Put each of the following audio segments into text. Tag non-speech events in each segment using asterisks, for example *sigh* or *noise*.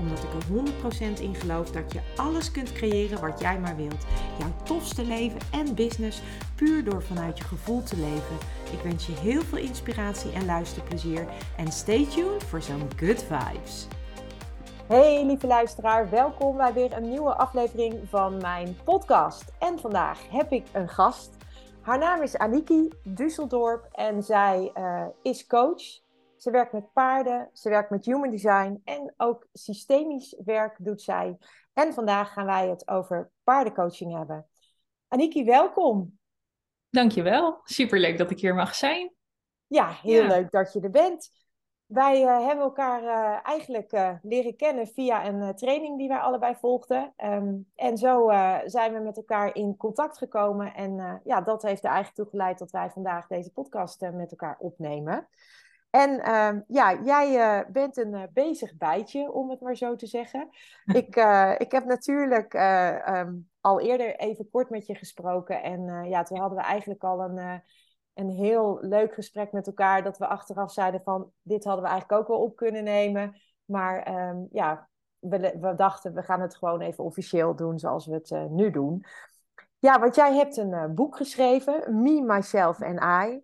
Omdat ik er 100% in geloof dat je alles kunt creëren wat jij maar wilt. Jouw tofste leven en business puur door vanuit je gevoel te leven. Ik wens je heel veel inspiratie en luisterplezier. En stay tuned voor zo'n good vibes. Hey lieve luisteraar, welkom bij weer een nieuwe aflevering van mijn podcast. En vandaag heb ik een gast. Haar naam is Aniki Dusseldorp en zij uh, is coach. Ze werkt met paarden, ze werkt met human design en ook systemisch werk doet zij. En vandaag gaan wij het over paardencoaching hebben. Aniki, welkom. Dankjewel. Superleuk dat ik hier mag zijn. Ja, heel leuk dat je er bent. Wij uh, hebben elkaar uh, eigenlijk uh, leren kennen via een training die wij allebei volgden. Um, en zo zijn we met elkaar in contact gekomen. En ja, dat heeft er eigenlijk toe geleid dat wij vandaag deze podcast met elkaar opnemen. En ehm, ja, jij bent een bezig bijtje, om het maar zo te zeggen. *laughs* ik, ik heb natuurlijk um, al eerder even kort met je gesproken. En ja, toen hadden we eigenlijk al een een heel leuk gesprek met elkaar. Dat we achteraf zeiden van dit hadden we eigenlijk ook wel op kunnen nemen. Maar ehm, ja, we, we, dachten we gaan het gewoon even officieel doen zoals we het nu doen. Ja, want jij hebt een boek geschreven, Me, Myself and I.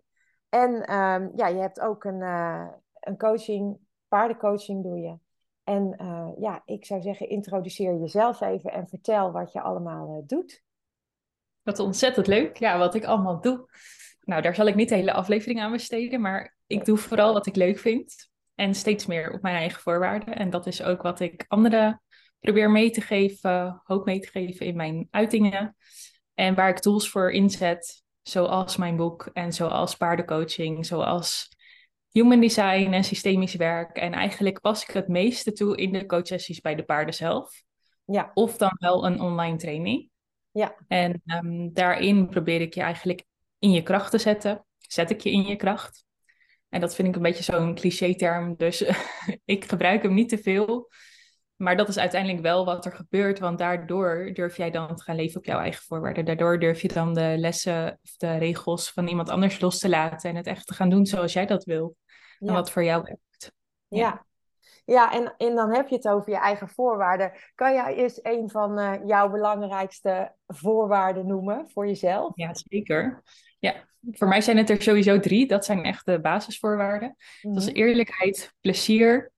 En um, ja, je hebt ook een, uh, een coaching, paardencoaching doe je. En ja, ik zou zeggen, introduceer jezelf even en vertel wat je allemaal doet. Wat ontzettend leuk, ja, wat ik allemaal doe. Nou, daar zal ik niet de hele aflevering aan besteden, maar ik doe vooral wat ik leuk vind. En steeds meer op mijn eigen voorwaarden. En dat is ook wat ik anderen probeer mee te geven, hoop mee te geven in mijn uitingen. En waar ik tools voor inzet, zoals mijn boek en zoals paardencoaching, zoals human design en systemisch werk. En eigenlijk pas ik het meeste toe in de coachsessies bij de paarden zelf. Ja. Of dan wel een online training. Ja. En um, daarin probeer ik je eigenlijk in je kracht te zetten. Zet ik je in je kracht? En dat vind ik een beetje zo'n cliché-term, dus *laughs* ik gebruik hem niet te veel. Maar dat is uiteindelijk wel wat er gebeurt, want daardoor durf jij dan te gaan leven op jouw eigen voorwaarden. Daardoor durf je dan de lessen of de regels van iemand anders los te laten en het echt te gaan doen zoals jij dat wil. En wat voor jou werkt. Ja. ja. Ja, en, en dan heb je het over je eigen voorwaarden. Kan jij eens een van uh, jouw belangrijkste voorwaarden noemen voor jezelf? Ja, zeker. Ja, voor mij zijn het er sowieso drie. Dat zijn echt de basisvoorwaarden. Dat is mhm. eerlijkheid, plezier.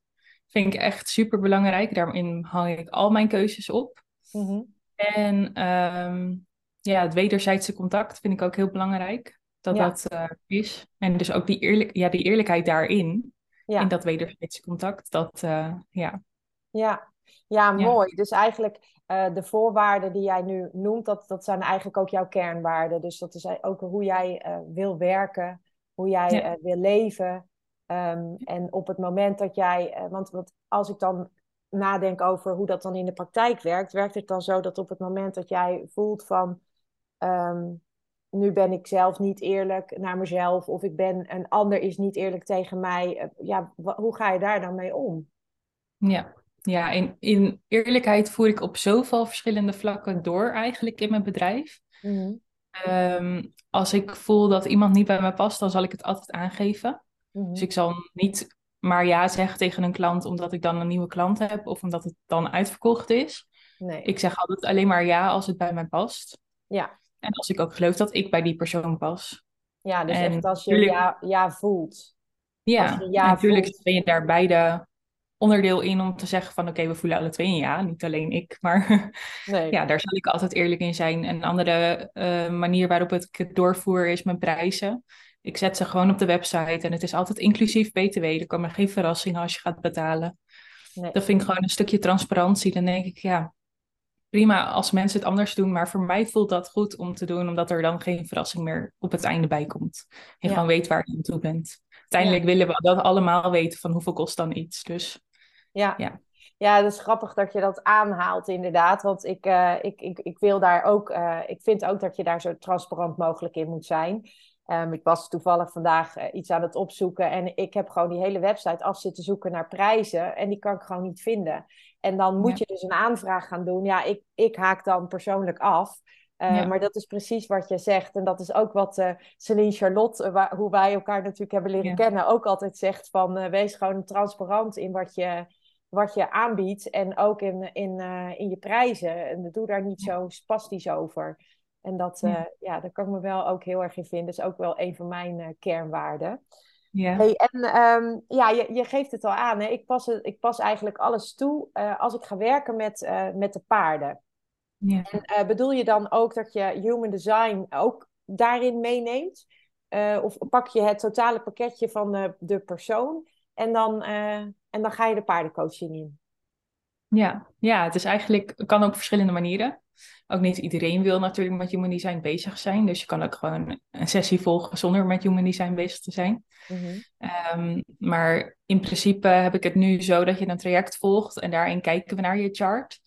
Vind ik echt super belangrijk. Daarin hang ik al mijn keuzes op. Mhm. En um, ja, het wederzijdse contact vind ik ook heel belangrijk. Dat dat uh, is. En dus ook die, eerlijk, ja, die eerlijkheid daarin. In dat wederzijdse contact. Dat, uh, ja. Ja. Ja, mooi. Dus eigenlijk uh, de voorwaarden die jij nu noemt, dat, dat zijn eigenlijk ook jouw kernwaarden. Dus dat is ook hoe jij wil werken, hoe jij wil leven. Um, en op het moment dat jij, want, want als ik dan nadenk over hoe dat dan in de praktijk werkt, werkt het dan zo dat op het moment dat jij voelt van, um, nu ben ik zelf niet eerlijk naar mezelf, of ik ben, een ander is niet eerlijk tegen mij, ja, hoe ga je daar dan mee om? Ja, ja, in, in eerlijkheid voer ik op zoveel verschillende vlakken door eigenlijk in mijn bedrijf. Mhm. Ehm, als ik voel dat iemand niet bij me past, dan zal ik het altijd aangeven. Mhm. Dus ik zal niet maar ja zeggen tegen een klant omdat ik dan een nieuwe klant heb of omdat het dan uitverkocht is. Nee. Ik zeg altijd alleen maar ja als het bij mij past. Ja. En als ik ook geloof dat ik bij die persoon pas. Ja, dus echt als je ja, ja voelt. Ja, natuurlijk ben je daar beide onderdeel in om te zeggen van oké, we voelen alle twee een ja, niet alleen ik, *laughs* maar nee. ja, daar zal ik altijd eerlijk in zijn. Een andere uh, manier waarop ik het doorvoer is mijn prijzen. Ik zet ze gewoon op de website en het is altijd inclusief BTW. Er komen geen verrassingen als je gaat betalen. Nee. Dat vind ik gewoon een stukje transparantie. Dan denk ik, ja, prima als mensen het anders doen, maar voor mij voelt dat goed om te doen, omdat er dan geen verrassing meer op het einde bij komt. Je gewoon weet waar je aan toe bent. Uiteindelijk willen we dat allemaal weten van hoeveel kost dan iets. Dus ja. ja. Ja, dat is grappig dat je dat aanhaalt, inderdaad. Want ik, uh, ik, ik, ik wil daar ook, uh, ik vind ook dat je daar zo transparant mogelijk in moet zijn. Um, ik was toevallig vandaag uh, iets aan het opzoeken en ik heb gewoon die hele website af zitten zoeken naar prijzen en die kan ik gewoon niet vinden. En dan moet ja. je dus een aanvraag gaan doen. Ja, ik, ik haak dan persoonlijk af. Uh, ja. Maar dat is precies wat je zegt. En dat is ook wat uh, Celine Charlotte, hoe wij elkaar natuurlijk hebben leren ja. kennen, ook altijd zegt van wees gewoon transparant in wat je, wat je aanbiedt. En ook in, in, in je prijzen. En doe daar niet zo spastisch over. En dat, ja. ja, daar kan ik me wel ook heel erg in vinden. Dat is ook wel een van mijn kernwaarden. Ja. Hey, en um, ja, je, je geeft het al aan. Hè? Ik, pas, ik pas eigenlijk alles toe als ik ga werken met, met de paarden. Ja. En bedoel je dan ook dat je human design ook daarin meeneemt? Of pak je het totale pakketje van de, de persoon en dan, en dan ga je de paardencoaching in? Ja, ja, het is eigenlijk, het kan op verschillende manieren. Ook niet iedereen wil natuurlijk met human design bezig zijn. Dus je kan ook gewoon een sessie volgen zonder met human design bezig te zijn. Mm-hmm. Um, maar in principe heb ik het nu zo dat je een traject volgt en daarin kijken we naar je chart.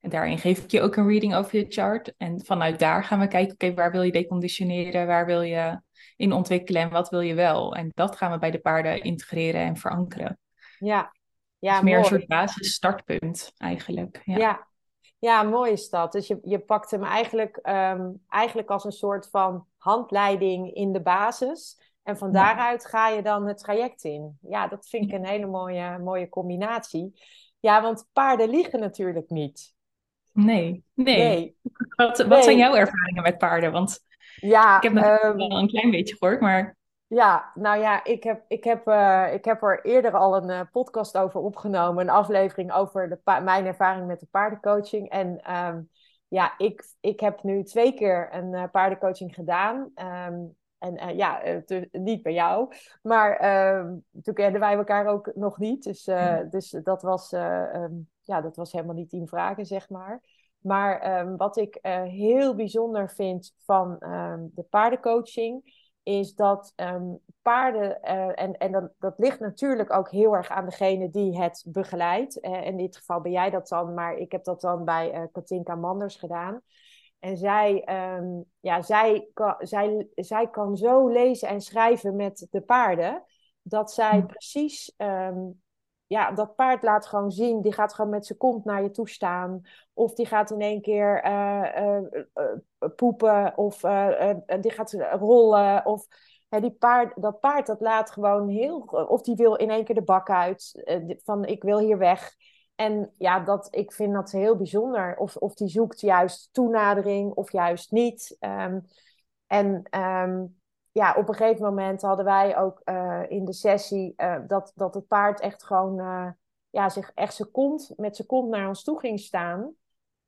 En daarin geef ik je ook een reading over je chart. En vanuit daar gaan we kijken, oké, okay, waar wil je deconditioneren? Waar wil je in ontwikkelen en wat wil je wel? En dat gaan we bij de paarden integreren en verankeren. Ja, ja dus meer mooi. een soort basis startpunt eigenlijk. Ja. ja. Ja, mooi is dat. Dus je, je pakt hem eigenlijk, um, eigenlijk als een soort van handleiding in de basis. En van daaruit ga je dan het traject in. Ja, dat vind ik een hele mooie, mooie combinatie. Ja, want paarden liegen natuurlijk niet. Nee, nee. nee. Wat, wat nee. zijn jouw ervaringen met paarden? Want ja, ik heb nog um, wel een klein beetje gehoord, maar... Ja, nou ja, ik heb, ik heb, uh, ik heb er eerder al een uh, podcast over opgenomen. Een aflevering over de mijn ervaring met de paardencoaching. En um, ja, ik, ik heb nu twee keer een uh, paardencoaching gedaan. Um, en ja, niet bij jou. Maar toen kenden wij elkaar ook nog niet. Dus, dus dat was ja, dat was helemaal niet in vragen, zeg maar. Maar wat ik heel bijzonder vind van de paardencoaching, is dat um, paarden, uh, en, en dat, dat ligt natuurlijk ook heel erg aan degene die het begeleidt. Uh, in dit geval ben jij dat dan, maar ik heb dat dan bij uh, Katinka Manders gedaan. En zij, ja, zij, kan, zij, zij kan zo lezen en schrijven met de paarden, dat zij precies ja, dat paard laat gewoon zien, die gaat gewoon met zijn kont naar je toe staan. Of die gaat in één keer uh, uh, uh, poepen, of die gaat rollen. Of die paard, dat paard dat laat gewoon heel. Of die wil in één keer de bak uit, van ik wil hier weg. En ja, dat, ik vind dat heel bijzonder. Of, of die zoekt juist toenadering, of juist niet. Um, en um, ja, op een gegeven moment hadden wij ook uh, in de sessie uh, dat, dat het paard echt gewoon uh, ja, zich echt met zijn kont naar ons toe ging staan.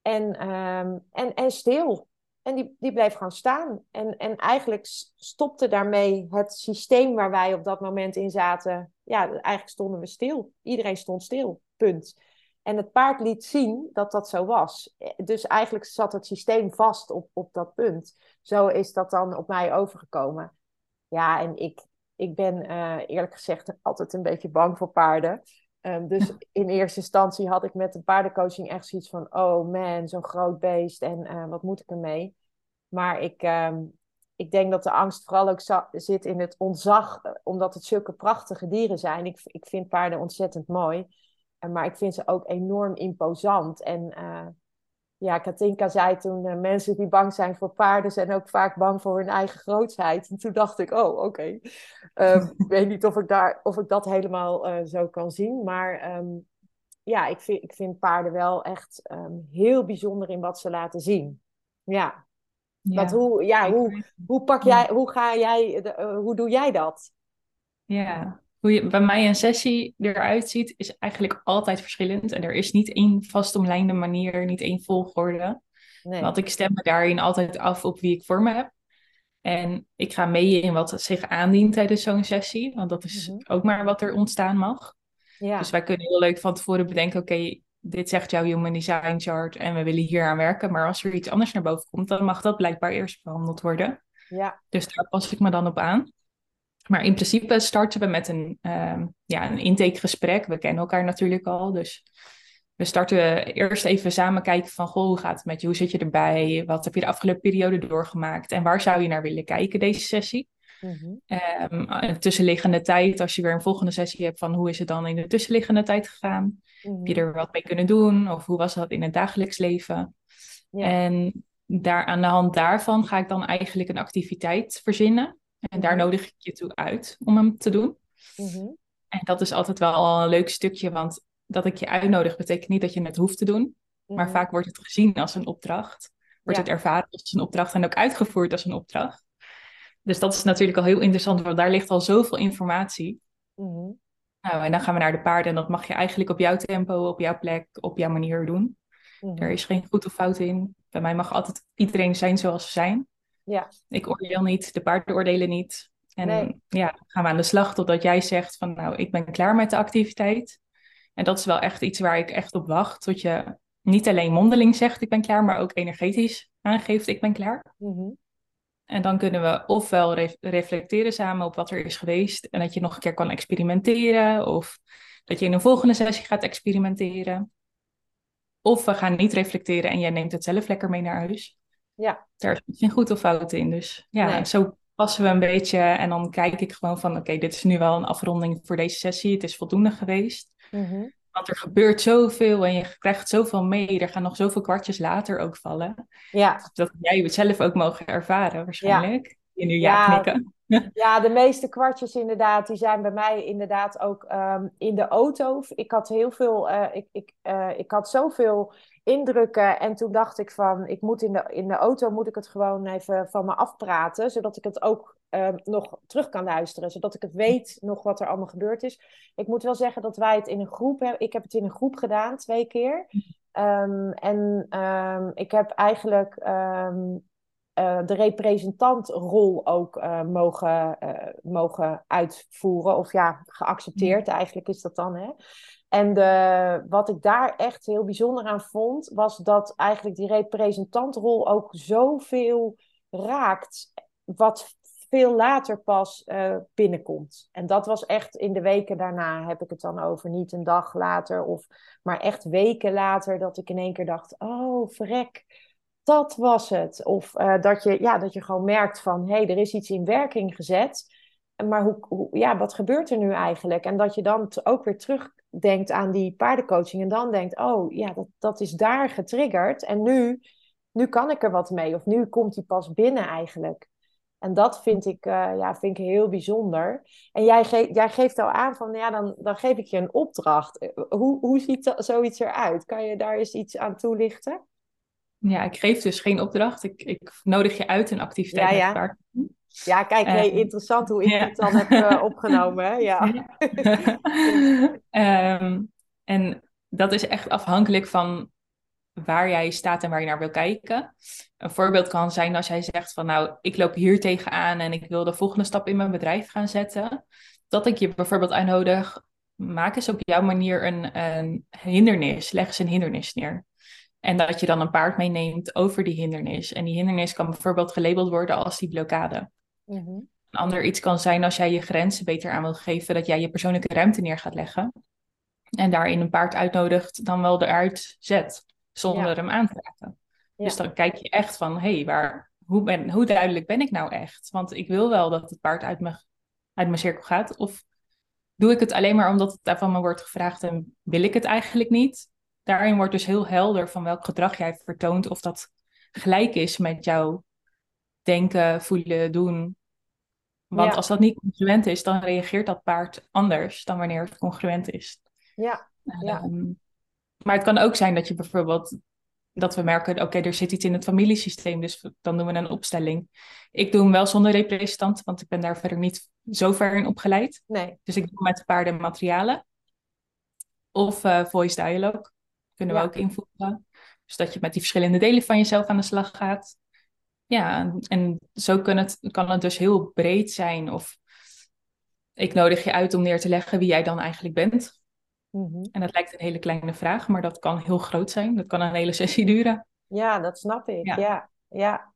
En, um, en, en stil. En die, die bleef gewoon staan. En, en eigenlijk stopte daarmee het systeem waar wij op dat moment in zaten. Ja, eigenlijk stonden we stil. Iedereen stond stil. Punt. En het paard liet zien dat dat zo was. Dus eigenlijk zat het systeem vast op, op dat punt. Zo is dat dan op mij overgekomen. Ja, en ik, ik ben uh, eerlijk gezegd altijd een beetje bang voor paarden. Um, dus *laughs* in eerste instantie had ik met de paardencoaching echt zoiets van: oh man, zo'n groot beest en uh, wat moet ik ermee? Maar ik, um, ik denk dat de angst vooral ook zit in het ontzag, eh, omdat het zulke prachtige dieren zijn. Ik, ik vind paarden ontzettend mooi, maar ik vind ze ook enorm imposant. En ja, Katinka zei toen, uh, mensen die bang zijn voor paarden zijn ook vaak bang voor hun eigen grootsheid. En toen dacht ik, oh, oké. Okay. Um, *laughs* ik weet niet of ik, daar, of ik dat helemaal uh, zo kan zien. Maar um, ja, ik vind, ik vind paarden wel echt um, heel bijzonder in wat ze laten zien. Ja. hoe, ja, hoe, hoe pak jij, hoe ga jij, de, uh, hoe doe jij dat? Ja, hoe je, bij mij een sessie eruit ziet, is eigenlijk altijd verschillend. En er is niet één vastomlijnde manier, niet één volgorde. Nee. Want ik stem me daarin altijd af op wie ik voor me heb. En ik ga mee in wat zich aandient tijdens zo'n sessie. Want dat is mm-hmm. ook maar wat er ontstaan mag. Ja. Dus wij kunnen heel leuk van tevoren bedenken, oké, dit zegt jouw Human Design Chart en we willen hier aan werken. Maar als er iets anders naar boven komt, dan mag dat blijkbaar eerst behandeld worden. Ja. Dus daar pas ik me dan op aan. Maar in principe starten we met een, um, ja, een intakegesprek. We kennen elkaar natuurlijk al, dus we starten eerst even samen kijken van, goh, hoe gaat het met je? Hoe zit je erbij? Wat heb je de afgelopen periode doorgemaakt? En waar zou je naar willen kijken deze sessie? Mm tussenliggende tijd, als je weer een volgende sessie hebt van hoe is het dan in de tussenliggende tijd gegaan? Heb je mhm. er wat mee kunnen doen? Of hoe was dat in het dagelijks leven? Ja. En daar, aan de hand daarvan ga ik dan eigenlijk een activiteit verzinnen. En daar mhm. nodig ik je toe uit om hem te doen. Mhm. En dat is altijd wel een leuk stukje, want dat ik je uitnodig betekent niet dat je het hoeft te doen. Maar vaak wordt het gezien als een opdracht. Wordt het ervaren als een opdracht en ook uitgevoerd als een opdracht. Dus dat is natuurlijk al heel interessant, want daar ligt al zoveel informatie. Mm Nou, en dan gaan we naar de paarden en dat mag je eigenlijk op jouw tempo, op jouw plek, op jouw manier doen. Mhm. Er is geen goed of fout in. Bij mij mag altijd iedereen zijn zoals ze zijn. Ja. Ik oordeel niet, de paarden oordelen niet. En ja, dan gaan we aan de slag totdat jij zegt van nou, ik ben klaar met de activiteit. En dat is wel echt iets waar ik echt op wacht. Tot je niet alleen mondeling zegt ik ben klaar, maar ook energetisch aangeeft ik ben klaar. Mm en dan kunnen we ofwel reflecteren samen op wat er is geweest en dat je nog een keer kan experimenteren of dat je in een volgende sessie gaat experimenteren. Of we gaan niet reflecteren en jij neemt het zelf lekker mee naar huis. Ja. Daar is geen goed of fout in. Dus ja, zo passen we een beetje en dan kijk ik gewoon van oké, dit is nu wel een afronding voor deze sessie. Het is voldoende geweest. Mm want er gebeurt zoveel en je krijgt zoveel mee. Er gaan nog zoveel kwartjes later ook vallen. Ja. Dat jij het zelf ook mogen ervaren waarschijnlijk. Ja. In uw ja, knikken. *laughs* Ja, de meeste kwartjes inderdaad, die zijn bij mij inderdaad ook um, in de auto. Ik had heel veel, uh, ik, ik, uh, ik had zoveel indrukken en toen dacht ik van, ik moet in de, in de auto moet ik het gewoon even van me afpraten, zodat ik het ook uh, nog terug kan luisteren, zodat ik het weet nog wat er allemaal gebeurd is. Ik moet wel zeggen dat wij het in een groep hebben. Ik heb het in een groep gedaan, twee keer. Um, en um, ik heb eigenlijk um, uh, de representantrol ook uh, mogen, uh, mogen uitvoeren. Of ja, geaccepteerd eigenlijk is dat dan. Hè? En wat ik daar echt heel bijzonder aan vond, was dat eigenlijk die representantrol ook zoveel raakt. Wat veel later pas uh, binnenkomt. En dat was echt in de weken daarna, heb ik het dan over. Niet een dag later, of, maar echt weken later, dat ik in één keer dacht: oh, verrek, dat was het. Of uh, dat, je, ja, dat je gewoon merkt van: hé, hey, er is iets in werking gezet. Maar hoe, hoe, ja, wat gebeurt er nu eigenlijk? En dat je dan ook weer terugdenkt aan die paardencoaching. En dan denkt: oh ja, dat, dat is daar getriggerd. En nu, nu kan ik er wat mee. Of nu komt die pas binnen eigenlijk. En dat vind ik, uh, ja, vind ik heel bijzonder. En jij, ge jij geeft al aan van, ja, dan, dan geef ik je een opdracht. Eh, hoe, hoe ziet zoiets eruit? Kan je daar eens iets aan toelichten? Ja, ik geef dus geen opdracht. Ik, ik nodig je uit een activiteit ja, ja. Ja, kijk, hey, ehm, interessant hoe ik het dan heb uh, *laughs* opgenomen. Hè? Ja. um, *laughs* en dat is echt afhankelijk van waar jij staat en waar je naar wil kijken. Een voorbeeld kan zijn als jij zegt van nou, ik loop hier tegenaan en ik wil de volgende stap in mijn bedrijf gaan zetten. Dat ik je bijvoorbeeld uitnodig, maak eens op jouw manier een, een hindernis, leg eens een hindernis neer. En dat je dan een paard meeneemt over die hindernis. En die hindernis kan bijvoorbeeld gelabeld worden als die blokkade. Mhm. Een ander iets kan zijn als jij je grenzen beter aan wil geven, dat jij je persoonlijke ruimte neer gaat leggen. En daarin een paard uitnodigt, dan wel eruit zet zonder hem aan te raken. Dus dan kijk je echt van, hé, hey, waar, hoe, ben, hoe duidelijk ben ik nou echt? Want ik wil wel dat het paard uit, me, uit mijn cirkel gaat. Of doe ik het alleen maar omdat het van me wordt gevraagd en wil ik het eigenlijk niet? Daarin wordt dus heel helder van welk gedrag jij vertoont, of dat gelijk is met jouw denken, voelen, doen. Want als dat niet congruent is, dan reageert dat paard anders dan wanneer het congruent is. Ja, ja. Ehm, maar het kan ook zijn dat je bijvoorbeeld dat we merken, oké, er zit iets in het familiesysteem, dus dan doen we een opstelling. Ik doe hem wel zonder representant, want ik ben daar verder niet zo ver in opgeleid. Nee. Dus ik doe met paarden en materialen. Of uh, voice dialogue kunnen we ook invoeren. Dus dat je met die verschillende delen van jezelf aan de slag gaat. Ja, en zo kan het, kan het dus heel breed zijn. Of ik nodig je uit om neer te leggen wie jij dan eigenlijk bent. Mhm. En dat lijkt een hele kleine vraag, maar dat kan heel groot zijn. Dat kan een hele sessie duren. Ja, dat snap ik. Ja, ja.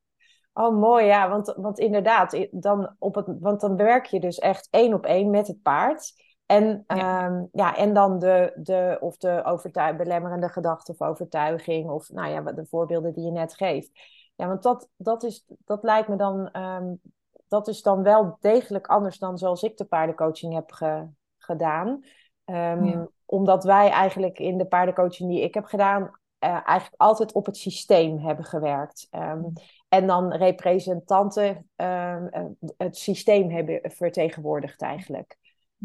Oh, mooi. Ja, want, want inderdaad, dan op het, want dan werk je dus echt één op één met het paard. En, ehm, ja, en dan de, de, of de overtuig, belemmerende gedachte of overtuiging, of nou ja, de voorbeelden die je net geeft. Ja, want dat, dat, is, dat lijkt me dan, ehm, dat is dan wel degelijk anders dan zoals ik de paardencoaching heb gedaan. Um, Omdat wij eigenlijk in de paardencoaching die ik heb gedaan, uh, eigenlijk altijd op het systeem hebben gewerkt. Um, en dan representanten um, het systeem hebben vertegenwoordigd eigenlijk.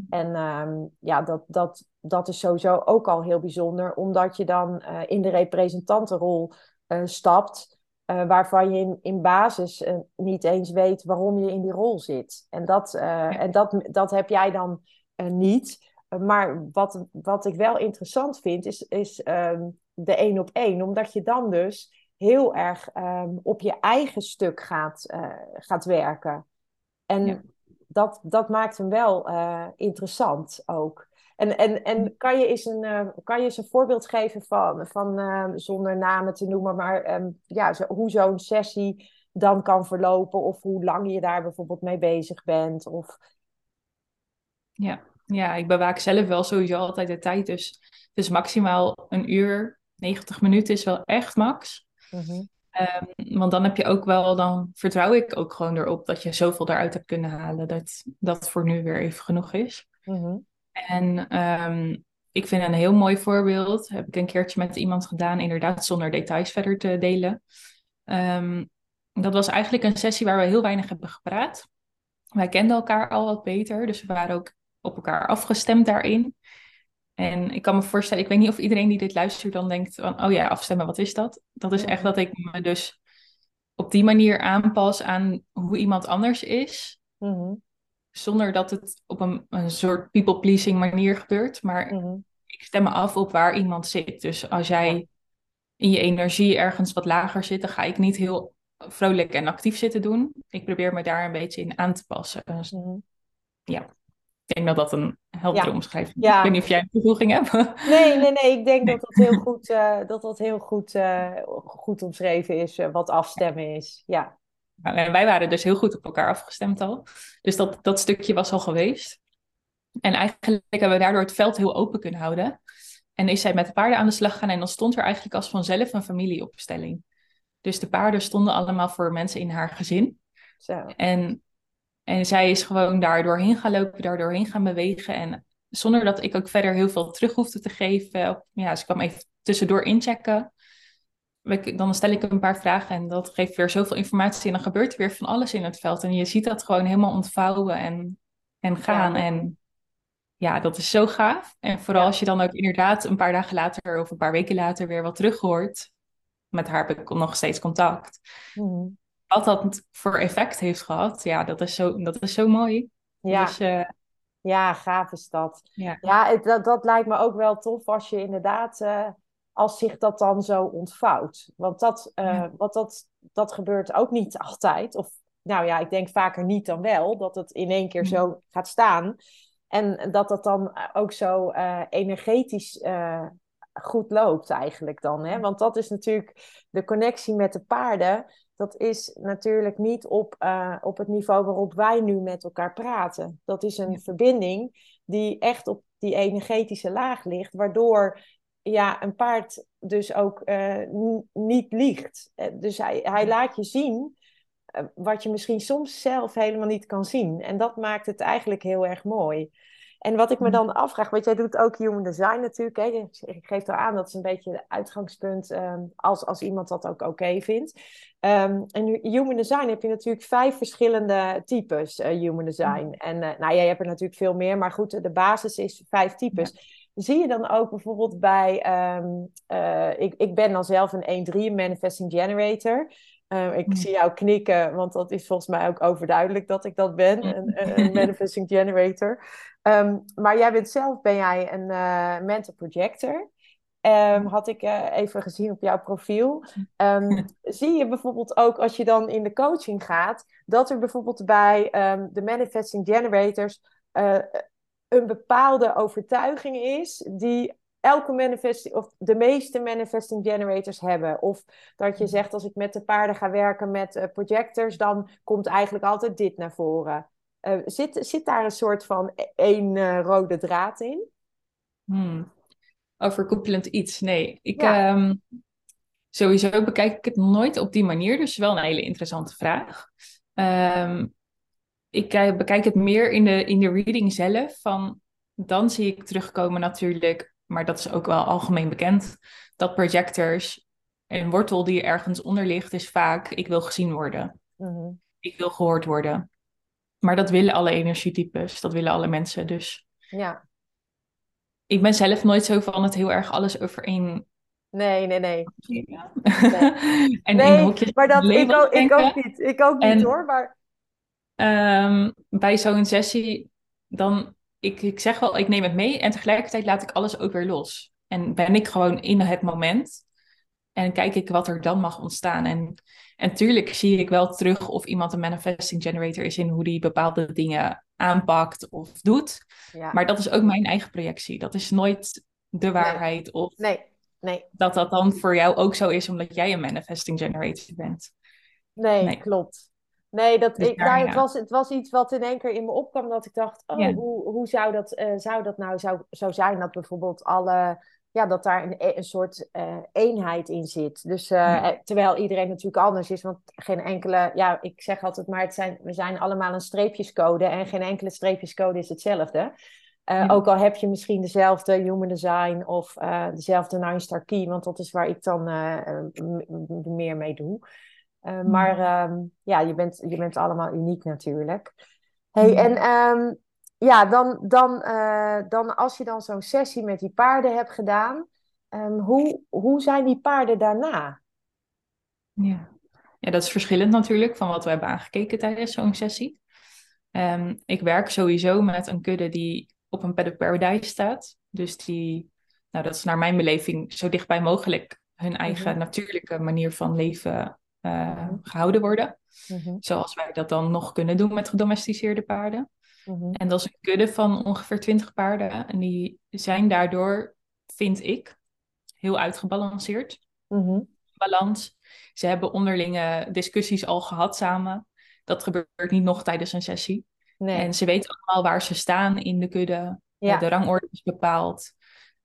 En um, ja, dat, dat, dat is sowieso ook al heel bijzonder, omdat je dan uh, in de representantenrol stapt, uh, waarvan je in, in basis niet eens weet waarom je in die rol zit. En dat, ja. en dat, dat heb jij dan niet. maar wat, wat ik wel interessant vind, is, is um, de één op één, omdat je dan dus heel erg um, op je eigen stuk gaat, gaat werken. En ja dat, dat maakt hem wel interessant ook. En, en, en kan, je eens een, uh, kan je eens een voorbeeld geven van, van uh, zonder namen te noemen, maar um, ja, zo, hoe zo'n sessie dan kan verlopen of hoe lang je daar bijvoorbeeld mee bezig bent? Of... Ja. ja, ik bewaak zelf wel sowieso altijd de tijd. Dus, dus maximaal een uur, 90 minuten is wel echt max. Mm -hmm. Um, want dan heb je ook wel, dan vertrouw ik ook gewoon erop dat je zoveel eruit hebt kunnen halen, dat dat voor nu weer even genoeg is. Mm-hmm. En um, ik vind een heel mooi voorbeeld, heb ik een keertje met iemand gedaan, inderdaad zonder details verder te delen. Um, dat was eigenlijk een sessie waar we heel weinig hebben gepraat. Wij kenden elkaar al wat beter, dus we waren ook op elkaar afgestemd daarin. En ik kan me voorstellen, ik weet niet of iedereen die dit luistert dan denkt van, oh ja, afstemmen, wat is dat? Dat is echt dat ik me dus op die manier aanpas aan hoe iemand anders is. Mm-hmm. Zonder dat het op een, een soort people-pleasing manier gebeurt. Maar mm-hmm. ik stem me af op waar iemand zit. Dus als jij in je energie ergens wat lager zit, dan ga ik niet heel vrolijk en actief zitten doen. Ik probeer me daar een beetje in aan te passen. Dus, mm-hmm. Ja. Ik denk dat dat een heldere ja. omschrijving is. Ik weet niet of jij een toevoeging hebt. *laughs* Nee, nee, nee. Ik denk nee. *laughs* dat dat heel goed, uh, dat dat heel goed, uh, goed omschreven is, uh, wat afstemmen is. Ja. Nou, wij waren dus heel goed op elkaar afgestemd al. Dus dat, dat stukje was al geweest. En eigenlijk hebben we daardoor het veld heel open kunnen houden. En is zij met de paarden aan de slag gegaan en dan stond er eigenlijk als vanzelf een familieopstelling. Dus de paarden stonden allemaal voor mensen in haar gezin. Zo. En en zij is gewoon daar doorheen gaan lopen, daar doorheen gaan bewegen. En zonder dat ik ook verder heel veel terug hoefde te geven. Ja, ze kwam even tussendoor inchecken. Dan stel ik een paar vragen en dat geeft weer zoveel informatie. En dan gebeurt er weer van alles in het veld. En je ziet dat gewoon helemaal ontvouwen en, en gaan. Ja. En ja, dat is zo gaaf. En vooral ja. als je dan ook inderdaad een paar dagen later of een paar weken later weer wat terug hoort. Met haar heb ik nog steeds contact. Mm wat dat voor effect heeft gehad, ja, dat is zo, dat is zo mooi. Ja. Dus, uh... ja, gaaf is dat. Ja, ja het, dat, dat lijkt me ook wel tof als je inderdaad, uh, als zich dat dan zo ontvouwt. Want dat, uh, ja. want dat, dat gebeurt ook niet altijd. Of nou ja, ik denk vaker niet dan wel, dat het in één keer zo gaat staan. En dat dat dan ook zo energetisch goed loopt eigenlijk dan. Hè? Want dat is natuurlijk de connectie met de paarden dat is natuurlijk niet op, uh, op het niveau waarop wij nu met elkaar praten. Dat is een verbinding die echt op die energetische laag ligt, waardoor ja, een paard dus ook uh, niet liegt. Uh, dus hij, hij laat je zien wat je misschien soms zelf helemaal niet kan zien. En dat maakt het eigenlijk heel erg mooi. En wat ik me dan afvraag, want jij doet ook human design natuurlijk. Hè? Ik geef er aan, dat is een beetje het uitgangspunt um, als, als iemand dat ook oké okay vindt. Um, en human design heb je natuurlijk vijf verschillende types uh, human design. En uh, nou, jij hebt er natuurlijk veel meer, maar goed, de basis is vijf types. Ja. Zie je dan ook bijvoorbeeld bij, um, uh, ik, ik ben dan zelf een 1-3 manifesting generator. Uh, ik mm. zie jou knikken, want dat is volgens mij ook overduidelijk dat ik dat ben, een, een manifesting generator. Um, maar jij bent zelf, ben jij een uh, mental projector. Um, had ik uh, even gezien op jouw profiel. Um, *laughs* zie je bijvoorbeeld ook als je dan in de coaching gaat, dat er bijvoorbeeld bij de manifesting generators uh, een bepaalde overtuiging is die elke manifesting, of de meeste manifesting generators hebben. Of dat je zegt, als ik met de paarden ga werken met projectors, dan komt eigenlijk altijd dit naar voren. zit, zit daar een soort van e-, één rode draad in? Hmm. Overkoepelend iets, nee. Ik, ehm, sowieso bekijk ik het nooit op die manier, dus wel een hele interessante vraag. Um, ik bekijk het meer in de, in de reading zelf. Van, dan zie ik terugkomen natuurlijk, maar dat is ook wel algemeen bekend, dat projectors, een wortel die ergens onder ligt, is vaak, ik wil gezien worden. Mhm. Ik wil gehoord worden. Maar dat willen alle energietypes, dat willen alle mensen. Dus ja. ik ben zelf nooit zo van het heel erg alles over één Nee, nee, nee. *laughs* en nee, in maar dat, ik, ook, ik ook niet. Ik ook niet hoor, maar... Um, bij zo'n sessie, dan... Ik, ik zeg wel, ik neem het mee en tegelijkertijd laat ik alles ook weer los. En ben ik gewoon in het moment. En kijk ik wat er dan mag ontstaan. En, en tuurlijk zie ik wel terug of iemand een manifesting generator is in hoe die bepaalde dingen aanpakt of doet. Ja. Maar dat is ook mijn eigen projectie. Dat is nooit de waarheid. Nee. Of nee. Nee. Dat dat dan voor jou ook zo is omdat jij een manifesting generator bent. Nee, klopt. Nee, dat, dus ik, daar, het, was, het was iets wat in één keer in me opkwam dat ik dacht, oh, hoe, hoe zou, dat, uh, zou dat nou zou, zou zijn dat bijvoorbeeld alle, ja, dat daar een, een soort uh, eenheid in zit. Dus uh, terwijl iedereen natuurlijk anders is, want geen enkele, ja, ik zeg altijd maar, het zijn, we zijn allemaal een streepjescode en geen enkele streepjescode is hetzelfde. Uh, Ook al heb je misschien dezelfde human design of uh, dezelfde nine star key, want dat is waar ik dan uh, meer mee doe. Mm. Maar um, ja, je bent, je bent allemaal uniek natuurlijk. Hey, mm. En um, ja, dan, dan, dan als je dan zo'n sessie met die paarden hebt gedaan, um, hoe, hoe zijn die paarden daarna? Ja. ja, dat is verschillend natuurlijk van wat we hebben aangekeken tijdens zo'n sessie. ik werk sowieso met een kudde die op een paddock paradise staat. Dus die, nou dat is naar mijn beleving zo dichtbij mogelijk hun eigen mhm. natuurlijke manier van leven uh, gehouden worden. Mhm. Zoals wij dat dan nog kunnen doen met gedomesticeerde paarden. Mhm. En dat is een kudde van ongeveer 20 paarden. En die zijn daardoor, vind ik, heel uitgebalanceerd. Balans. Ze hebben onderlinge discussies al gehad samen. Dat gebeurt niet nog tijdens een sessie. Nee. En ze weten allemaal waar ze staan in de kudde. Ja. De rangorde is bepaald.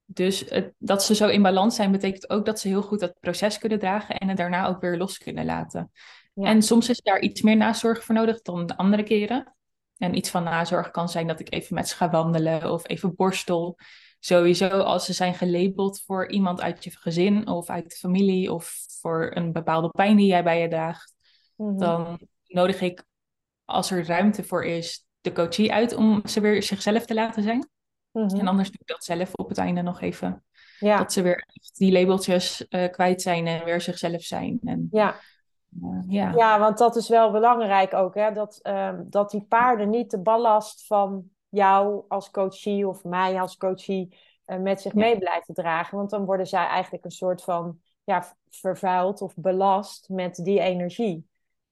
Dus het, dat ze zo in balans zijn, betekent ook dat ze heel goed dat proces kunnen dragen en het daarna ook weer los kunnen laten. Ja. En soms is daar iets meer nazorg voor nodig dan de andere keren. En iets van nazorg kan zijn dat ik even met ze ga wandelen of even borstel. Sowieso als ze zijn gelabeld voor iemand uit je gezin of uit de familie of voor een bepaalde pijn die jij bij je draagt, mhm. dan nodig ik als er ruimte voor is, de coachie uit om ze weer zichzelf te laten zijn. Mhm. En anders doe ik dat zelf op het einde nog even. Ja. Dat ze weer die labeltjes uh, kwijt zijn en weer zichzelf zijn. En, ja. Uh, ja. ja, want dat is wel belangrijk ook. Hè? Dat, uh, dat die paarden niet de ballast van jou als coachie of mij als coachie uh, met zich mee blijven dragen. Want dan worden zij eigenlijk een soort van ja, vervuild of belast met die energie.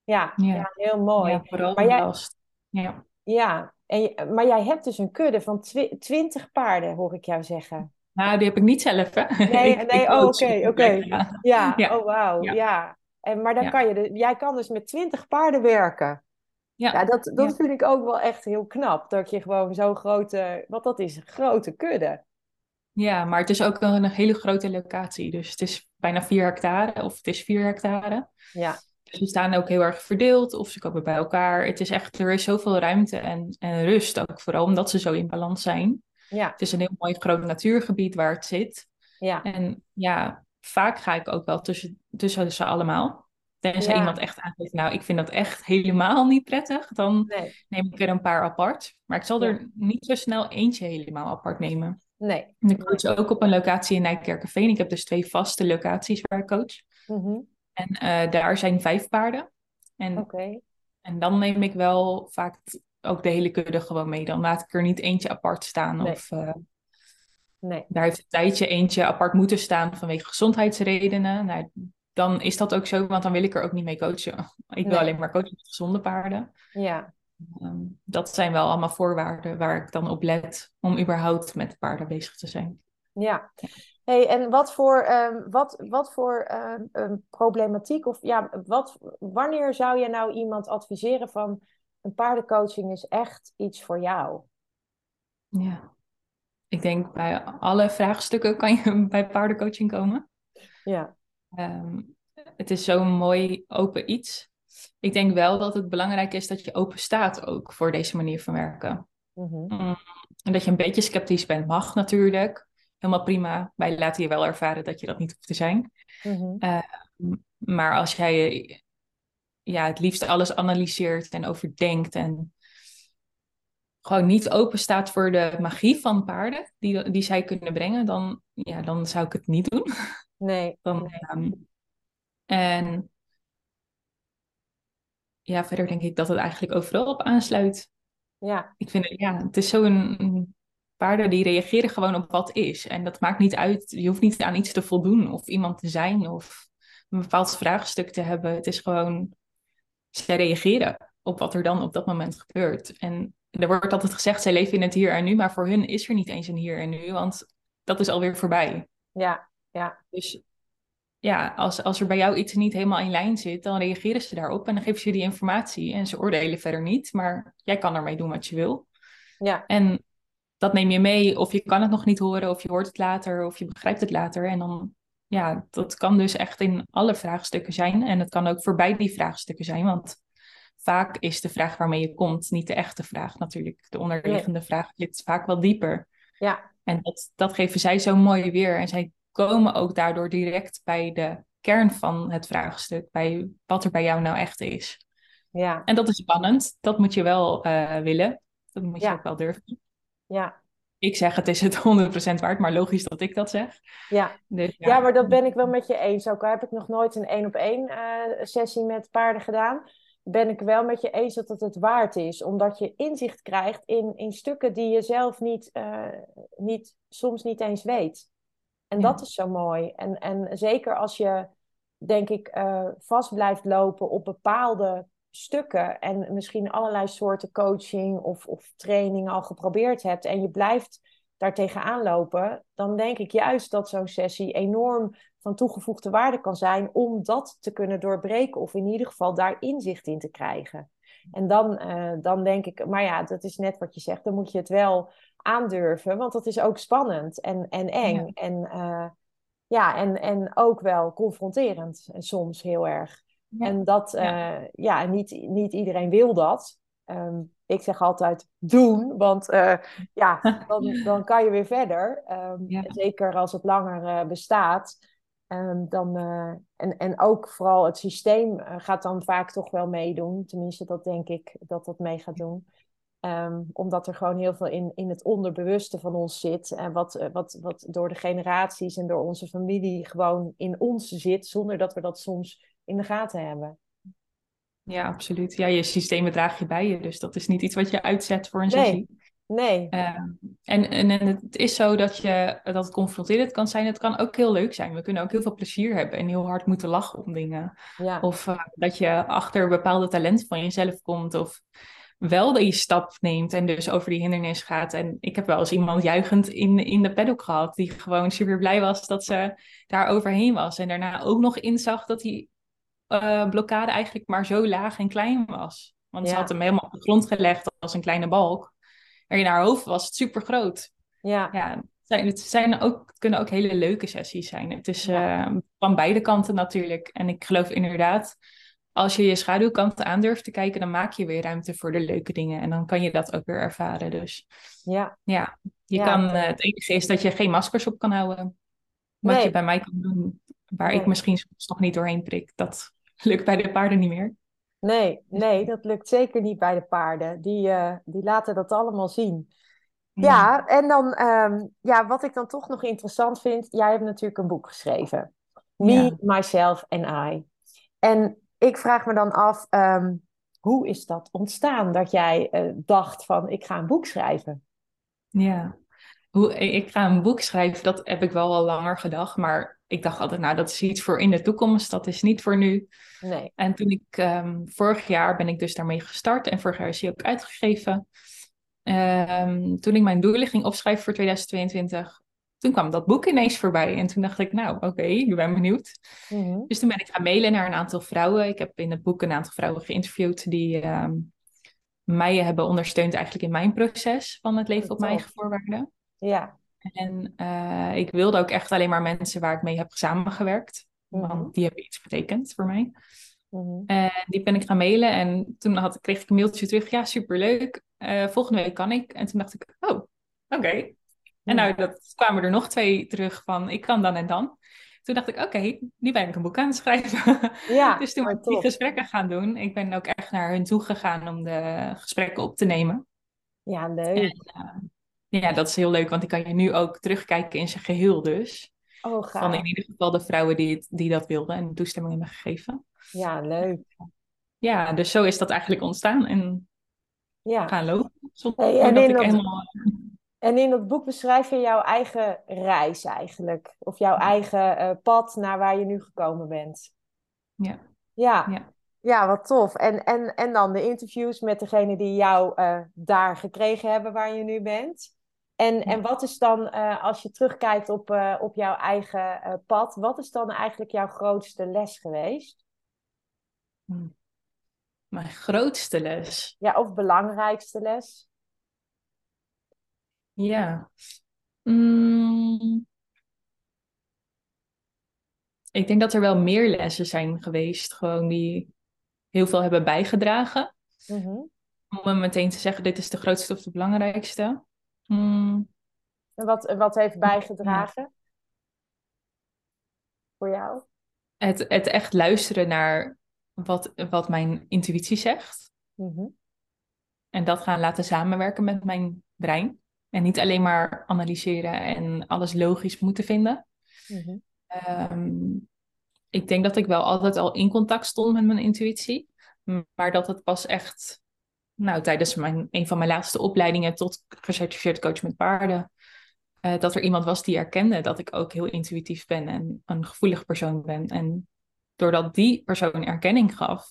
Ja, ja. heel mooi. Ja, vooral maar jij, ja. Ja en, maar jij hebt dus een kudde van twintig paarden, hoor ik jou zeggen. Nou, die heb ik niet zelf, hè? Nee, *laughs* nee oh, oké, oké. Ja. ja, oh wauw, ja. En, maar dan kan je, de, jij kan dus met twintig paarden werken. Ja, ja dat, dat vind ik ook wel echt heel knap. Dat je gewoon zo'n grote, wat dat is, een grote kudde. Ja, maar het is ook een hele grote locatie. Dus het is bijna vier hectare, of het is vier hectare. Ja. Ze staan ook heel erg verdeeld of ze komen bij elkaar. Het is echt, er is zoveel ruimte en, en rust ook, vooral omdat ze zo in balans zijn. Ja. Het is een heel mooi groot natuurgebied waar het zit. Ja. En ja, vaak ga ik ook wel tussen, tussen ze allemaal. Tenzij ja. iemand echt aangeeft, nou, ik vind dat echt helemaal niet prettig, dan neem ik er een paar apart. Maar ik zal er niet zo snel eentje helemaal apart nemen. Nee. En ik coach ook op een locatie in Nijkerkerveen. Ik heb dus twee vaste locaties waar ik coach. Mm en uh, daar zijn vijf paarden. En, en dan neem ik wel vaak ook de hele kudde gewoon mee. Dan laat ik er niet eentje apart staan. Nee. Of, uh, nee. Daar heeft een tijdje eentje apart moeten staan vanwege gezondheidsredenen. Nou, dan is dat ook zo, want dan wil ik er ook niet mee coachen. *laughs* Ik wil alleen maar coachen met gezonde paarden. Ja. Um, dat zijn wel allemaal voorwaarden waar ik dan op let om überhaupt met paarden bezig te zijn. Ja. Hey, en wat voor, um, wat, wat voor um, problematiek of ja, wat, wanneer zou je nou iemand adviseren van een paardencoaching is echt iets voor jou. Ja. Ik denk bij alle vraagstukken kan je *laughs* bij paardencoaching komen. Ja. Ehm, het is zo'n mooi open iets. Ik denk wel dat het belangrijk is dat je open staat ook voor deze manier van werken. Mhm. Mm, En dat je een beetje sceptisch bent, mag natuurlijk. Helemaal prima. Wij laten je wel ervaren dat je dat niet hoeft te zijn. Mhm. Ehm, maar als jij ja, het liefst alles analyseert en overdenkt en gewoon niet open staat voor de magie van paarden die, die zij kunnen brengen, dan, ja, dan zou ik het niet doen. *laughs* Nee. Dan, nee. ehm, en ja, verder denk ik dat het eigenlijk overal op aansluit. Ja. Ik vind het, ja, het is zo'n paarden die reageren gewoon op wat is. En dat maakt niet uit, je hoeft niet aan iets te voldoen of iemand te zijn of een bepaald vraagstuk te hebben. Het is gewoon, zij reageren op wat er dan op dat moment gebeurt. En er wordt altijd gezegd, zij leven in het hier en nu, maar voor hun is er niet eens een hier en nu, want dat is alweer voorbij. Ja. Ja. Dus ja, als, als er bij jou iets niet helemaal in lijn zit, dan reageren ze daarop en dan geven ze je die informatie en ze oordelen verder niet, maar jij kan ermee doen wat je wil. Ja. En dat neem je mee, of je kan het nog niet horen, of je hoort het later, of je begrijpt het later. En dan, ja, dat kan dus echt in alle vraagstukken zijn. En het kan ook voorbij die vraagstukken zijn, want vaak is de vraag waarmee je komt niet de echte vraag natuurlijk. De onderliggende vraag zit vaak wel dieper. Ja. En dat, dat geven zij zo mooi weer. En zij komen ook daardoor direct bij de kern van het vraagstuk, bij wat er bij jou nou echt is. Ja. En dat is spannend, dat moet je wel eh, willen. Dat moet je ook wel durven. Ja. Ik zeg het is het 100% waard, maar logisch dat ik dat zeg. Ja. Dus, Ja, maar dat ben ik wel met je eens. Ook al heb ik nog nooit een één op één sessie met paarden gedaan, ben ik wel met je eens dat het het waard is. Omdat je inzicht krijgt in, in stukken die je zelf niet, eh, niet, soms niet eens weet. En Ja. dat is zo mooi. En, en zeker als je, denk ik, eh, vast blijft lopen op bepaalde stukken en misschien allerlei soorten coaching of, of training al geprobeerd hebt en je blijft daar tegenaan lopen, dan denk ik juist dat zo'n sessie enorm van toegevoegde waarde kan zijn om dat te kunnen doorbreken of in ieder geval daar inzicht in te krijgen. En dan, eh, dan denk ik, maar ja, dat is net wat je zegt, dan moet je het wel aandurven, want dat is ook spannend en, en eng. Ja. En, eh, ja, en, en ook wel confronterend, en soms heel erg. Ja. En dat, Ja. eh, ja, niet, niet iedereen wil dat. Ehm, ik zeg altijd doen, want eh, ja, *laughs* dan, dan kan je weer verder. Ehm, Ja. Zeker als het langer eh, bestaat. Ehm, dan, en, en ook vooral het systeem gaat dan vaak toch wel meedoen. Tenminste, dat denk ik dat dat mee gaat doen. Omdat er gewoon heel veel in, in het onderbewuste van ons zit. En wat, wat, wat door de generaties en door onze familie gewoon in ons zit. Zonder dat we dat soms in de gaten hebben. ja, absoluut. Ja, je systemen draag je bij je, dus dat is niet iets wat je uitzet voor een Nee. sessie. Nee, Eh, en, en, en het is zo dat, je, dat het confronterend kan zijn. Het kan ook heel leuk zijn. We kunnen ook heel veel plezier hebben en heel hard moeten lachen om dingen. ja. Of eh, dat je achter bepaalde talenten van jezelf komt. Of wel die stap neemt en dus over die hindernis gaat. En ik heb wel eens iemand juichend in, in de paddock gehad. Die gewoon super blij was dat ze daar overheen was. En daarna ook nog inzag dat die eh, blokkade eigenlijk maar zo laag en klein was. Want ze had hem helemaal op de grond gelegd als een kleine balk. En in haar hoofd was het super groot. ja. Ja, het, zijn, het zijn ook, het kunnen ook hele leuke sessies zijn. Het is eh, van beide kanten natuurlijk. En ik geloof inderdaad, als je je schaduwkant aandurft te kijken, dan maak je weer ruimte voor de leuke dingen. En dan kan je dat ook weer ervaren. Dus ja. ja, je Ja. kan, eh, het enige is dat je geen maskers op kan houden. Wat Nee. je bij mij kan doen, waar Nee. ik misschien soms nog niet doorheen prik. Dat *laughs* lukt bij de paarden niet meer. Nee, nee, dat lukt zeker niet bij de paarden. Die, eh, die laten dat allemaal zien. Ja, en dan, ehm, ja, wat ik dan toch nog interessant vind, jij hebt natuurlijk een boek geschreven. Me, Ja. Myself and I. En ik vraag me dan af, ehm, hoe is dat ontstaan dat jij eh, dacht van, ik ga een boek schrijven? Ja, Hoe, ik ga een boek schrijven, dat heb ik wel al langer gedacht. Maar ik dacht altijd, nou, dat is iets voor in de toekomst. Dat is niet voor nu. Nee. En toen ik, ehm, vorig jaar ben ik dus daarmee gestart. En vorig jaar is hij ook uitgegeven. Ehm, toen ik mijn doelen ging opschrijven voor 2022, toen kwam dat boek ineens voorbij. En toen dacht ik, nou, oké, ik ben benieuwd. Mhm. Dus toen ben ik gaan mailen naar een aantal vrouwen. Ik heb in het boek een aantal vrouwen geïnterviewd die, ehm, mij hebben ondersteund eigenlijk in mijn proces van het leven op mijn eigen voorwaarden. Ja. En uh, ik wilde ook echt alleen maar mensen waar ik mee heb samengewerkt. Mm Want die hebben iets betekend voor mij. Mm En die ben ik gaan mailen en toen had, kreeg ik een mailtje terug. Ja, superleuk. Uh, volgende week kan ik. En toen dacht ik, oh, oké. En nou, dat kwamen er nog twee terug van, ik kan dan en dan. Toen dacht ik, oké, okay, nu ben ik een boek aan het schrijven. Ja, *laughs* dus toen ben ik die gesprekken gaan doen. Ik ben ook echt naar hun toe gegaan om de gesprekken op te nemen. Ja, leuk. En, uh, ja, dat is heel leuk, want ik kan je nu ook terugkijken in zijn geheel dus. Oh, gaaf. Van in ieder geval de vrouwen die, die dat wilden en toestemming hebben gegeven. Ja, leuk. Ja, dus zo is dat eigenlijk ontstaan en ja. gaan lopen. Zonder hey, en dat ik helemaal... En in dat boek beschrijf je jouw eigen reis eigenlijk. Of jouw eigen uh, pad naar waar je nu gekomen bent. Ja. Ja, ja. ja wat tof. En, en, en dan de interviews met degene die jou uh, daar gekregen hebben waar je nu bent. En, en wat is dan, uh, als je terugkijkt op, op jouw eigen pad, wat is dan eigenlijk jouw grootste les geweest? Hmm. Mijn grootste les? Ja, of belangrijkste les? Ja. Mm. Ik denk dat er wel meer lessen zijn geweest, gewoon die heel veel hebben bijgedragen. Mm Om meteen te zeggen, dit is de grootste of de belangrijkste. Mm. En wat, wat heeft bijgedragen voor jou? Het, het echt luisteren naar wat, wat mijn intuïtie zegt. Mm En dat gaan laten samenwerken met mijn brein. En niet alleen maar analyseren en alles logisch moeten vinden. Mhm. Ehm, ik denk dat ik wel altijd al in contact stond met mijn intuïtie. Maar dat het pas echt, nou, tijdens mijn, een van mijn laatste opleidingen tot gecertificeerd coach met paarden. Uh, dat er iemand was die erkende dat ik ook heel intuïtief ben en een gevoelig persoon ben. En doordat die persoon erkenning gaf,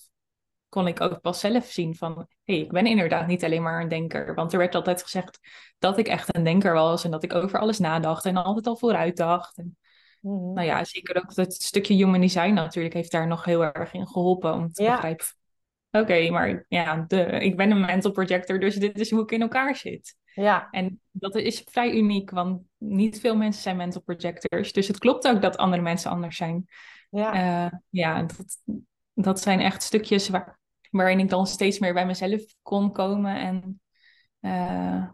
kon ik ook pas zelf zien van, hé, hey, ik ben inderdaad niet alleen maar een denker. Want er werd altijd gezegd dat ik echt een denker was en dat ik over alles nadacht en altijd al vooruit dacht. En, mhm. Nou ja, zeker ook dat stukje human design natuurlijk heeft daar nog heel erg in geholpen om te begrijpen. Oké, maar ja, de, ik ben een mental projector, dus dit is hoe ik in elkaar zit. Ja. En dat is vrij uniek, want niet veel mensen zijn mental projectors. Dus het klopt ook dat andere mensen anders zijn. Ja, uh, ja dat, dat zijn echt stukjes waar, waarin ik dan steeds meer bij mezelf kon komen en uh,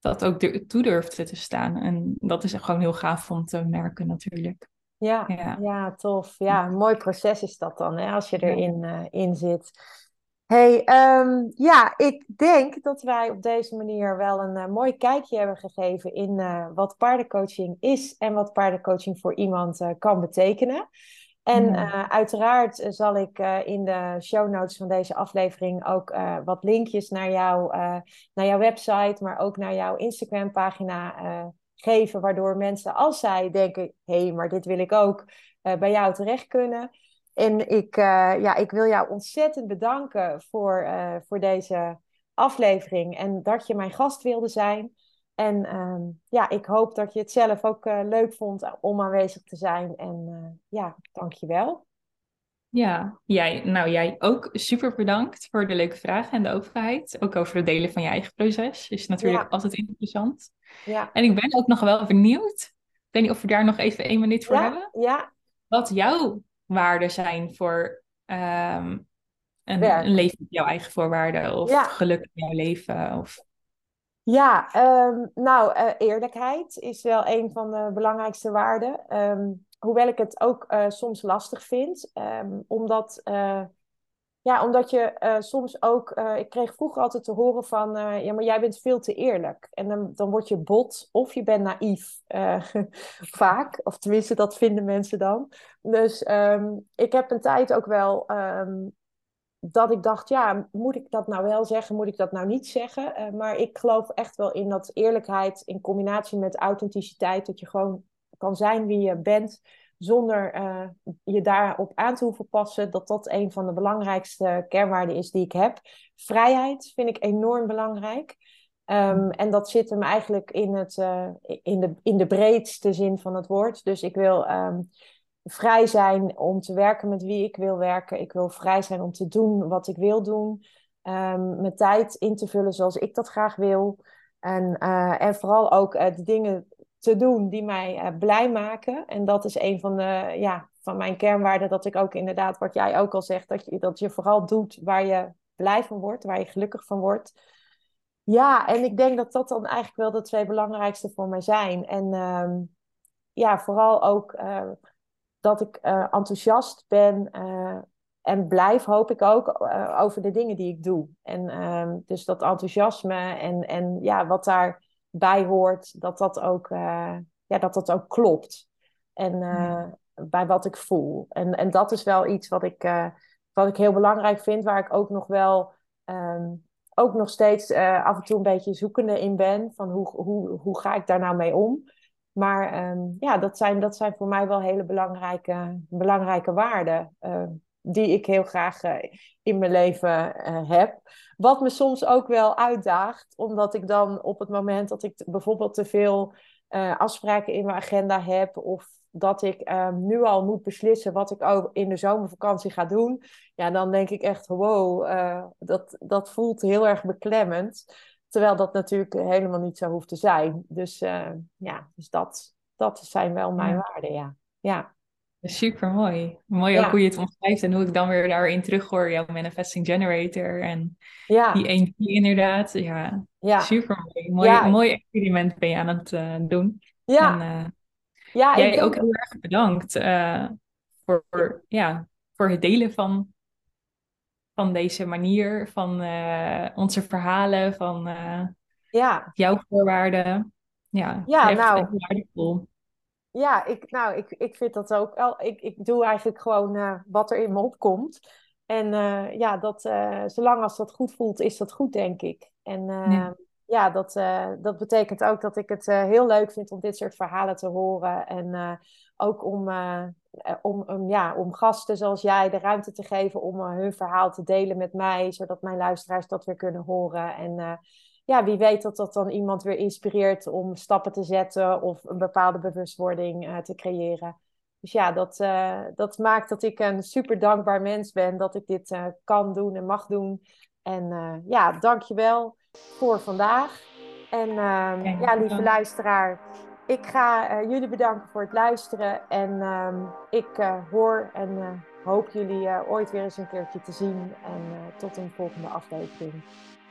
dat ook toe durfde te staan. En dat is gewoon heel gaaf om te merken natuurlijk. Ja, ja. tof. Ja, een mooi proces is dat dan, hè, als je erin uh, in zit. Hey, um, ja, ik denk dat wij op deze manier wel een uh, mooi kijkje hebben gegeven in uh, wat paardencoaching is en wat paardencoaching voor iemand uh, kan betekenen. En uh, uiteraard zal ik uh, in de show notes van deze aflevering ook uh, wat linkjes naar, jou, naar jouw website, maar ook naar jouw Instagram pagina geven, waardoor mensen als zij denken, hé, hey, maar dit wil ik ook, bij jou terecht kunnen. En ik, ja, ik wil jou ontzettend bedanken voor, voor deze aflevering en dat je mijn gast wilde zijn. En ehm, ja, ik hoop dat je het zelf ook uh, leuk vond om aanwezig te zijn. En ja, dankjewel. Ja, jij, nou jij ook super bedankt voor de leuke vragen en de openheid. Ook over het delen van je eigen proces. Is natuurlijk altijd interessant. Ja. En ik ben ook nog wel benieuwd. Ik weet niet of we daar nog even één minuut voor hebben. Ja. Wat jouw waarden zijn voor um, een, een, leven op jouw eigen voorwaarden. Of geluk in jouw leven. Of... Ja, ehm, nou, uh, eerlijkheid is wel een van de belangrijkste waarden. Ehm, hoewel ik het ook uh, soms lastig vind, omdat, uh, ja, omdat je soms ook. ik kreeg vroeger altijd te horen van: ja, maar jij bent veel te eerlijk. En dan, dan word je bot of je bent naïef. *laughs* vaak, of tenminste, dat vinden mensen dan. Dus ik heb een tijd ook wel dat ik dacht, ja, moet ik dat nou wel zeggen, moet ik dat nou niet zeggen? Maar ik geloof echt wel in dat eerlijkheid in combinatie met authenticiteit, dat je gewoon kan zijn wie je bent, zonder uh, je daarop aan te hoeven passen, dat dat een van de belangrijkste kernwaarden is die ik heb. Vrijheid vind ik enorm belangrijk. Um, en dat zit hem eigenlijk in, het, uh, in, de, in de breedste zin van het woord. Dus ik wil um, vrij zijn om te werken met wie ik wil werken. Ik wil vrij zijn om te doen wat ik wil doen. um, mijn tijd in te vullen zoals ik dat graag wil. En, en vooral ook de dingen te doen die mij blij maken. En dat is een van, de, ja, van mijn kernwaarden, dat ik ook inderdaad, wat jij ook al zegt, dat je, dat je vooral doet waar je blij van wordt, waar je gelukkig van wordt. Ja, en ik denk dat dat dan eigenlijk wel de twee belangrijkste voor mij zijn. En ehm, ja, vooral ook uh, dat ik uh, enthousiast ben en blijf, hoop ik ook, over de dingen die ik doe. En ehm, dus dat enthousiasme en, en ja, wat daarbij hoort, dat dat ook, ja, dat dat ook klopt. En bij wat ik voel. En, en dat is wel iets wat ik, wat ik heel belangrijk vind, waar ik ook nog wel. Um, ook nog steeds af en toe een beetje zoekende in ben. Van hoe, hoe, hoe ga ik daar nou mee om? Maar um, ja, dat zijn, dat zijn voor mij wel hele belangrijke, belangrijke waarden. Die ik heel graag uh, in mijn leven heb. Wat me soms ook wel uitdaagt, omdat ik dan op het moment dat ik bijvoorbeeld te veel afspraken in mijn agenda heb. Of dat ik um, nu al moet beslissen wat ik ook in de zomervakantie ga doen, ja, dan denk ik echt, wow, dat, dat voelt heel erg beklemmend. Terwijl dat natuurlijk helemaal niet zo hoeft te zijn. Dus ja, dus dat, dat zijn wel mijn ja. waarden, ja. ja. Super mooi. Mooi ook hoe je het omschrijft en hoe ik dan weer daarin terughoor, jouw manifesting generator en ja. die energie inderdaad. Ja, ja. super mooi. Mooi, mooi experiment ben je aan het uh, doen. Ja. En, ja, Jij denk... ook heel erg bedankt uh, voor, ja, voor het delen van, van deze manier, van onze verhalen, van ja. jouw voorwaarden. Ja, ja nou, waardevol. Ja, ik, nou, ik, ik vind dat ook wel. Ik, ik doe eigenlijk gewoon wat er in me opkomt. En ja, dat, zolang als dat goed voelt, is dat goed, denk ik. En ja ja, dat, dat betekent ook dat ik het heel leuk vind om dit soort verhalen te horen. En ook om, om, om, ja, om gasten zoals jij de ruimte te geven om hun verhaal te delen met mij, zodat mijn luisteraars dat weer kunnen horen. En ja, wie weet dat dat dan iemand weer inspireert om stappen te zetten of een bepaalde bewustwording te creëren. Dus ja, dat, dat maakt dat ik een super dankbaar mens ben dat ik dit kan doen en mag doen. En ja, dankjewel voor vandaag. En uh, ja, lieve luisteraar, ik ga jullie bedanken voor het luisteren. En uh, ik hoor en hoop jullie ooit weer eens een keertje te zien. En tot een volgende aflevering.